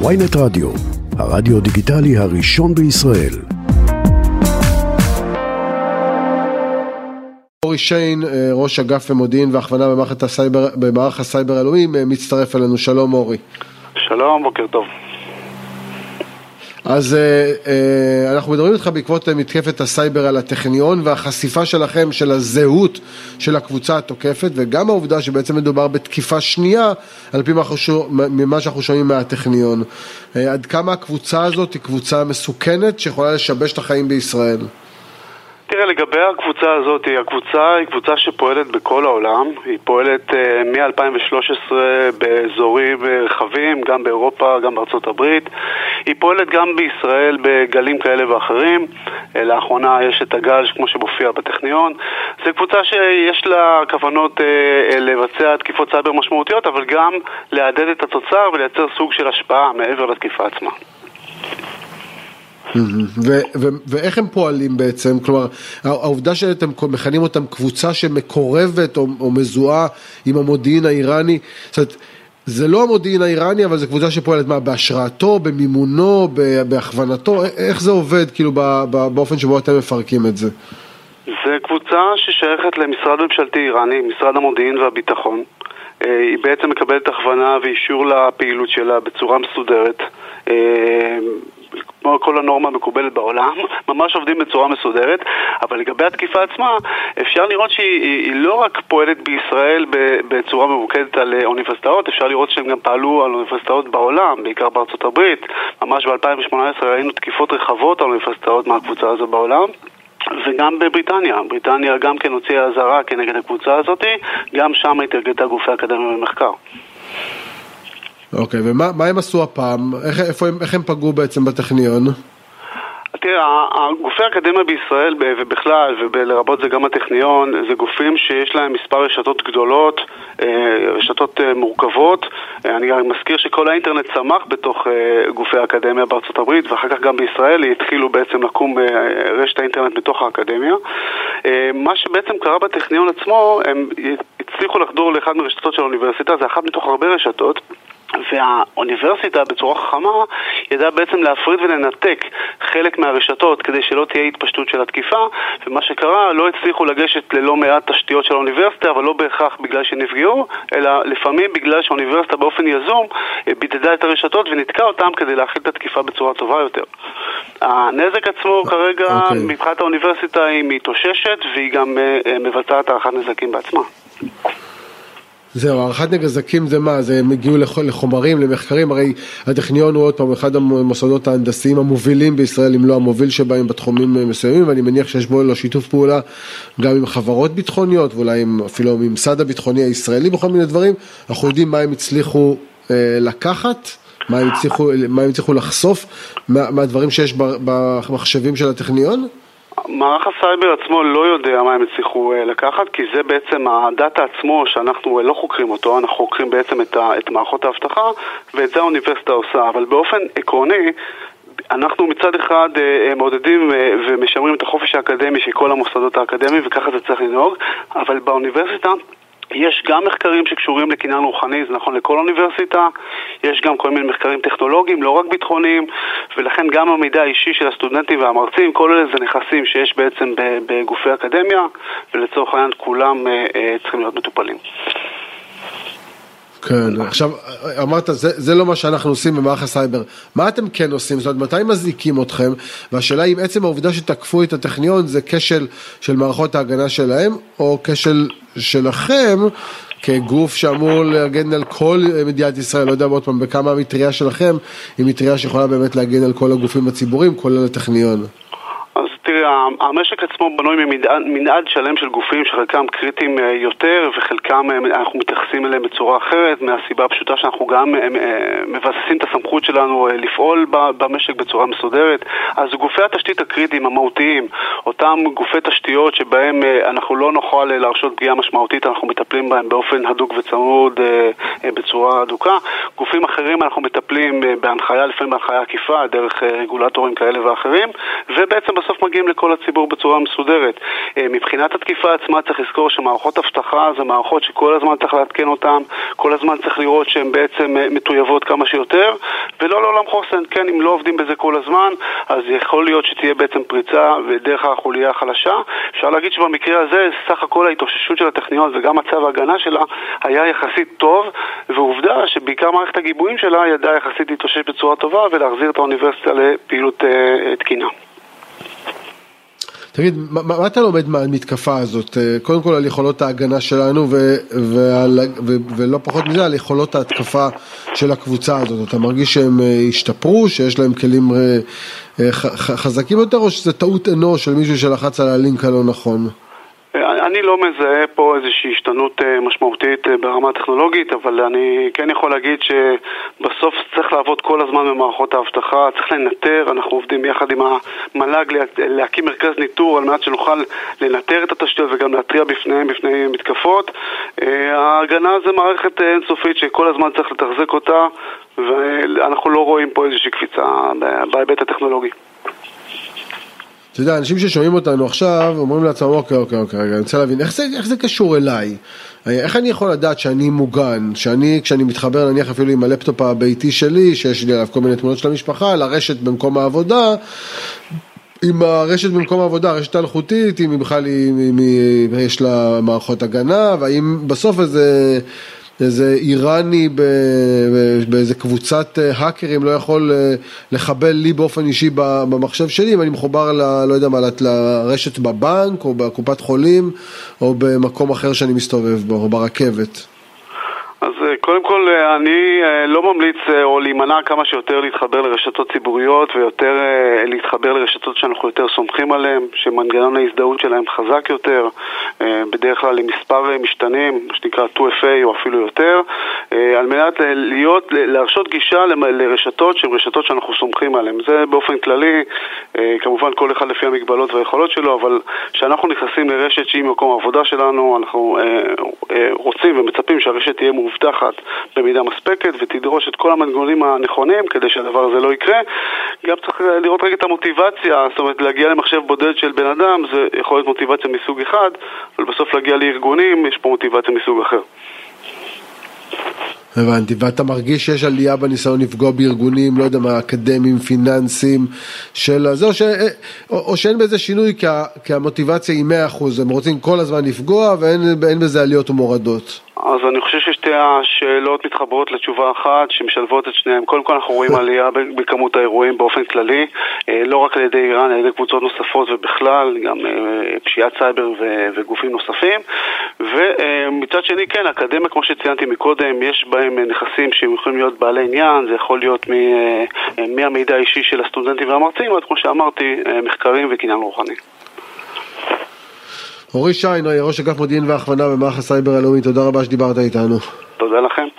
ynet רדיו, הרדיו דיגיטלי הראשון בישראל. אורי שיין, אה, ראש אגף מודיעין והכוונה במערכת הסייבר, במערך הסייבר הלאומי, אה, מצטרף אלינו. שלום אורי. שלום, בוקר טוב. אז אה, אה, אנחנו מדברים איתך בעקבות אה, מתקפת הסייבר על הטכניון והחשיפה שלכם של הזהות של הקבוצה התוקפת וגם העובדה שבעצם מדובר בתקיפה שנייה על פי ממה שאנחנו שומעים מהטכניון. עד כמה הקבוצה הזאת היא קבוצה מסוכנת שיכולה לשבש את החיים בישראל? תראה, לגבי הקבוצה הזאת, הקבוצה היא קבוצה שפועלת בכל העולם, היא פועלת uh, מ-2013 באזורים רחבים, גם באירופה, גם בארצות הברית, היא פועלת גם בישראל בגלים כאלה ואחרים, uh, לאחרונה יש את הגל כמו שמופיע בטכניון, זו קבוצה שיש לה כוונות uh, לבצע תקיפות סייבר משמעותיות, אבל גם להדד את התוצר ולייצר סוג של השפעה מעבר לתקיפה עצמה. ואיך הם פועלים בעצם? כלומר, העובדה שאתם מכנים אותם קבוצה שמקורבת או, או מזוהה עם המודיעין האיראני, זאת אומרת, זה לא המודיעין האיראני, אבל זו קבוצה שפועלת מה, בהשראתו, במימונו, בהכוונתו, איך זה עובד כאילו באופן שבו אתם מפרקים את זה? זו קבוצה ששייכת למשרד ממשלתי איראני, משרד המודיעין והביטחון. אה, היא בעצם מקבלת הכוונה ואישור לפעילות שלה בצורה מסודרת. כמו כל הנורמה המקובלת בעולם, ממש עובדים בצורה מסודרת, אבל לגבי התקיפה עצמה, אפשר לראות שהיא לא רק פועלת בישראל בצורה ממוקדת על אה, אוניברסיטאות, אפשר לראות שהם גם פעלו על אוניברסיטאות בעולם, בעיקר בארצות הברית. ממש ב-2018 ראינו תקיפות רחבות על אוניברסיטאות מהקבוצה הזו בעולם. וגם בבריטניה, בריטניה גם כן הוציאה אזהרה כנגד הקבוצה הזאת, גם שם התארגתה גופי אקדמיה ומחקר. אוקיי, ומה הם עשו הפעם? איך, איפה, איך הם פגעו בעצם בטכניון? תראה, גופי האקדמיה בישראל ובכלל, ולרבות זה גם הטכניון, זה גופים שיש להם מספר רשתות גדולות, אה, רשתות אה, מורכבות. אה, אני מזכיר שכל האינטרנט צמח בתוך גופי האקדמיה בארצות הברית, ואחר כך גם בישראל התחילו בעצם לקום רשת האינטרנט בתוך האקדמיה. מה שבעצם קרה בטכניון עצמו, הם הצליחו לחדור לאחד מרשתות של האוניברסיטה, זה אחת מתוך הרבה רשתות. והאוניברסיטה בצורה חכמה ידעה בעצם להפריד ולנתק חלק מהרשתות כדי שלא תהיה התפשטות של התקיפה ומה שקרה, לא הצליחו לגשת ללא מעט תשתיות של האוניברסיטה אבל לא בהכרח בגלל שנפגעו אלא לפעמים בגלל שהאוניברסיטה באופן יזום אה, בידדה את הרשתות וניתקה אותם כדי להכיל את התקיפה בצורה טובה יותר. הנזק עצמו כרגע okay. אוקיי. מבחינת האוניברסיטה היא מתאוששת והיא גם אה, אה, מבצעת הערכת נזקים בעצמה. זהו, הערכת נגזקים זה מה? זה הם הגיעו לחומרים, למחקרים, הרי הטכניון הוא עוד פעם אחד המוסדות ההנדסיים המובילים בישראל, אם לא המוביל שבהם בתחומים מסוימים, ואני מניח שיש בו לו שיתוף פעולה גם עם חברות ביטחוניות, ואולי עם, אפילו עם הממסד הביטחוני הישראלי בכל מיני דברים, אנחנו יודעים מה הם הצליחו אה, לקחת. מה הם הצליחו, מה הם הצליחו לחשוף מה, מהדברים שיש במחשבים של הטכניון? מערך הסייבר עצמו לא יודע מה הם הצליחו uh, לקחת, כי זה בעצם ה data עצמו שאנחנו uh, לא חוקרים אותו, אנחנו חוקרים בעצם את, ה, את מערכות האבטחה, ואת זה האוניברסיטה עושה. אבל באופן עקרוני, אנחנו מצד אחד uh, מעודדים ומשמרים את החופש האקדמי של כל המוסדות האקדמיים, וככה זה צריך לנהוג, אבל באוניברסיטה יש גם מחקרים שקשורים לקניין רוחני, זה נכון לכל אוניברסיטה, יש גם כל מיני מחקרים טכנולוגיים, לא רק ביטחוניים, ולכן גם המידע האישי של הסטודנטים והמרצים, כל אלה זה נכסים שיש בעצם בגופי אקדמיה, ולצורך העניין כולם אה, אה, צריכים להיות מטופלים. כן, עכשיו אמרת זה, זה לא מה שאנחנו עושים במערך הסייבר, מה אתם כן עושים? זאת אומרת מתי מזעיקים אתכם? והשאלה אם עצם העובדה שתקפו את הטכניון זה כשל של מערכות ההגנה שלהם או כשל שלכם כגוף שאמור להגן על כל מדינת ישראל, לא יודע עוד פעם בכמה המטריה שלכם היא מטריה שיכולה באמת להגן על כל הגופים הציבוריים כולל הטכניון. המשק עצמו בנוי ממנעד שלם של גופים שחלקם קריטיים אה, יותר וחלקם אה, אנחנו מתייחסים אליהם בצורה אחרת מהסיבה הפשוטה שאנחנו גם אה, מבססים את הסמכות שלנו לפעול במשק בצורה מסודרת. אז גופי התשתית הקריטיים המהותיים, אותם גופי תשתיות שבהם אנחנו לא נוכל להרשות פגיעה משמעותית, אנחנו מטפלים בהם באופן הדוק וצמוד בצורה הדוקה. גופים אחרים אנחנו מטפלים בהנחיה, לפעמים בהנחיה עקיפה, דרך רגולטורים כאלה ואחרים, ובעצם בסוף מגיעים לכל הציבור בצורה מסודרת. מבחינת התקיפה עצמה צריך לזכור שמערכות אבטחה זה מערכות שכל הזמן צריך לעדכן אותן, כל הזמן צריך לראות שהן בעצם מטויבות כמה שיותר, ולא לעולם חוסן, כן, אם לא עובדים בזה כל הזמן, אז יכול להיות שתהיה בעצם פריצה ודרך החוליה החלשה. אפשר להגיד שבמקרה הזה, סך הכל ההתאוששות של הטכניון וגם מצב ההגנה שלה היה יחסית טוב, ועובדה שבעיקר מערכת הגיבויים שלה ידעה יחסית להתאושש בצורה טובה ולהחזיר את האוניברסיטה לפעילות אה, תקינה. תגיד, מה, מה אתה לומד מהמתקפה הזאת? אה, קודם כל על יכולות ההגנה שלנו ו, ועל, ו, ולא פחות מזה על יכולות ההתקפה של הקבוצה הזאת. אתה מרגיש שהם אה, השתפרו, שיש להם כלים אה, חזקים יותר, או שזה טעות אנוש של מישהו שלחץ על הלינק הלא נכון? אני לא מזהה פה איזושהי השתנות אה, משמעותית אה, ברמה הטכנולוגית, אבל אני כן יכול להגיד שבסוף צריך לעבוד כל הזמן במערכות האבטחה, צריך לנטר, אנחנו עובדים יחד עם המל"ג להקים מרכז ניטור על מנת שנוכל לנטר את התשתיות וגם להתריע בפניהם, בפני מתקפות. אה, ההגנה זה מערכת אינסופית שכל הזמן צריך לתחזק אותה, ואנחנו לא רואים פה איזושהי קפיצה בהיבט הטכנולוגי. אתה יודע, אנשים ששומעים אותנו עכשיו אומרים לעצמם, אוקיי, אוקיי, אוקיי, רגע, אני רוצה להבין, איך זה, איך זה קשור אליי? איך אני יכול לדעת שאני מוגן, שאני, כשאני מתחבר נניח אפילו עם הלפטופ הביתי שלי, שיש לי עליו כל מיני תמונות של המשפחה, לרשת במקום העבודה, עם הרשת במקום העבודה, הרשת האלחוטית, אם בכלל יש לה מערכות הגנה, והאם בסוף איזה... איזה איראני באיזה קבוצת אה, האקרים לא יכול אה, לחבל לי באופן אישי במחשב שלי אם אני מחובר ל... לא יודע מה, לרשת בבנק או בקופת חולים או במקום אחר שאני מסתובב בו או ברכבת. אז אה, קודם כל אה, אני אה, לא ממליץ או להימנע כמה שיותר להתחבר לרשתות ציבוריות ויותר להתחבר לרשתות שאנחנו יותר סומכים עליהן, שמנגנון ההזדהות שלהן חזק יותר, בדרך כלל עם מספר משתנים, מה שנקרא 2FA או אפילו יותר, על מנת להיות, להרשות גישה לרשתות שהן רשתות שאנחנו סומכים עליהן. זה באופן כללי, כמובן כל אחד לפי המגבלות והיכולות שלו, אבל כשאנחנו נכנסים לרשת שהיא מקום העבודה שלנו, אנחנו רוצים ומצפים שהרשת תהיה מאובטחת במידה מספקת ותדרוש את כל המנגנונים הנכונים כדי שהדבר הזה לא יקרה. גם צריך לראות רגע את המוטיבציה, זאת אומרת להגיע למחשב בודד של בן אדם זה יכול להיות מוטיבציה מסוג אחד, אבל בסוף להגיע לארגונים יש פה מוטיבציה מסוג אחר. הבנתי, ואתה מרגיש שיש עלייה בניסיון לפגוע בארגונים, לא יודע מה, אקדמיים, פיננסיים, של זה, או, ש... או, או שאין בזה שינוי כי, כי המוטיבציה היא 100%, הם רוצים כל הזמן לפגוע ואין בזה עליות ומורדות. אז אני חושב ששתי השאלות מתחברות לתשובה אחת שמשלבות את שניהם. קודם כל אנחנו רואים עלייה בכמות האירועים באופן כללי, אה, לא רק על ידי איראן, על ידי קבוצות נוספות ובכלל, גם אה, פשיעת סייבר וגופים נוספים. ומצד שני, כן, האקדמיה, כמו שציינתי מקודם, יש בהם נכסים שהם יכולים להיות בעלי עניין, זה יכול להיות אה, מהמידע האישי של הסטודנטים והמרצים, עד כמו שאמרתי, מחקרים וקניין רוחני. אורי שיין, ראש אגף מודיעין והכוונה במערך הסייבר הלאומי, תודה רבה שדיברת איתנו. תודה לכם.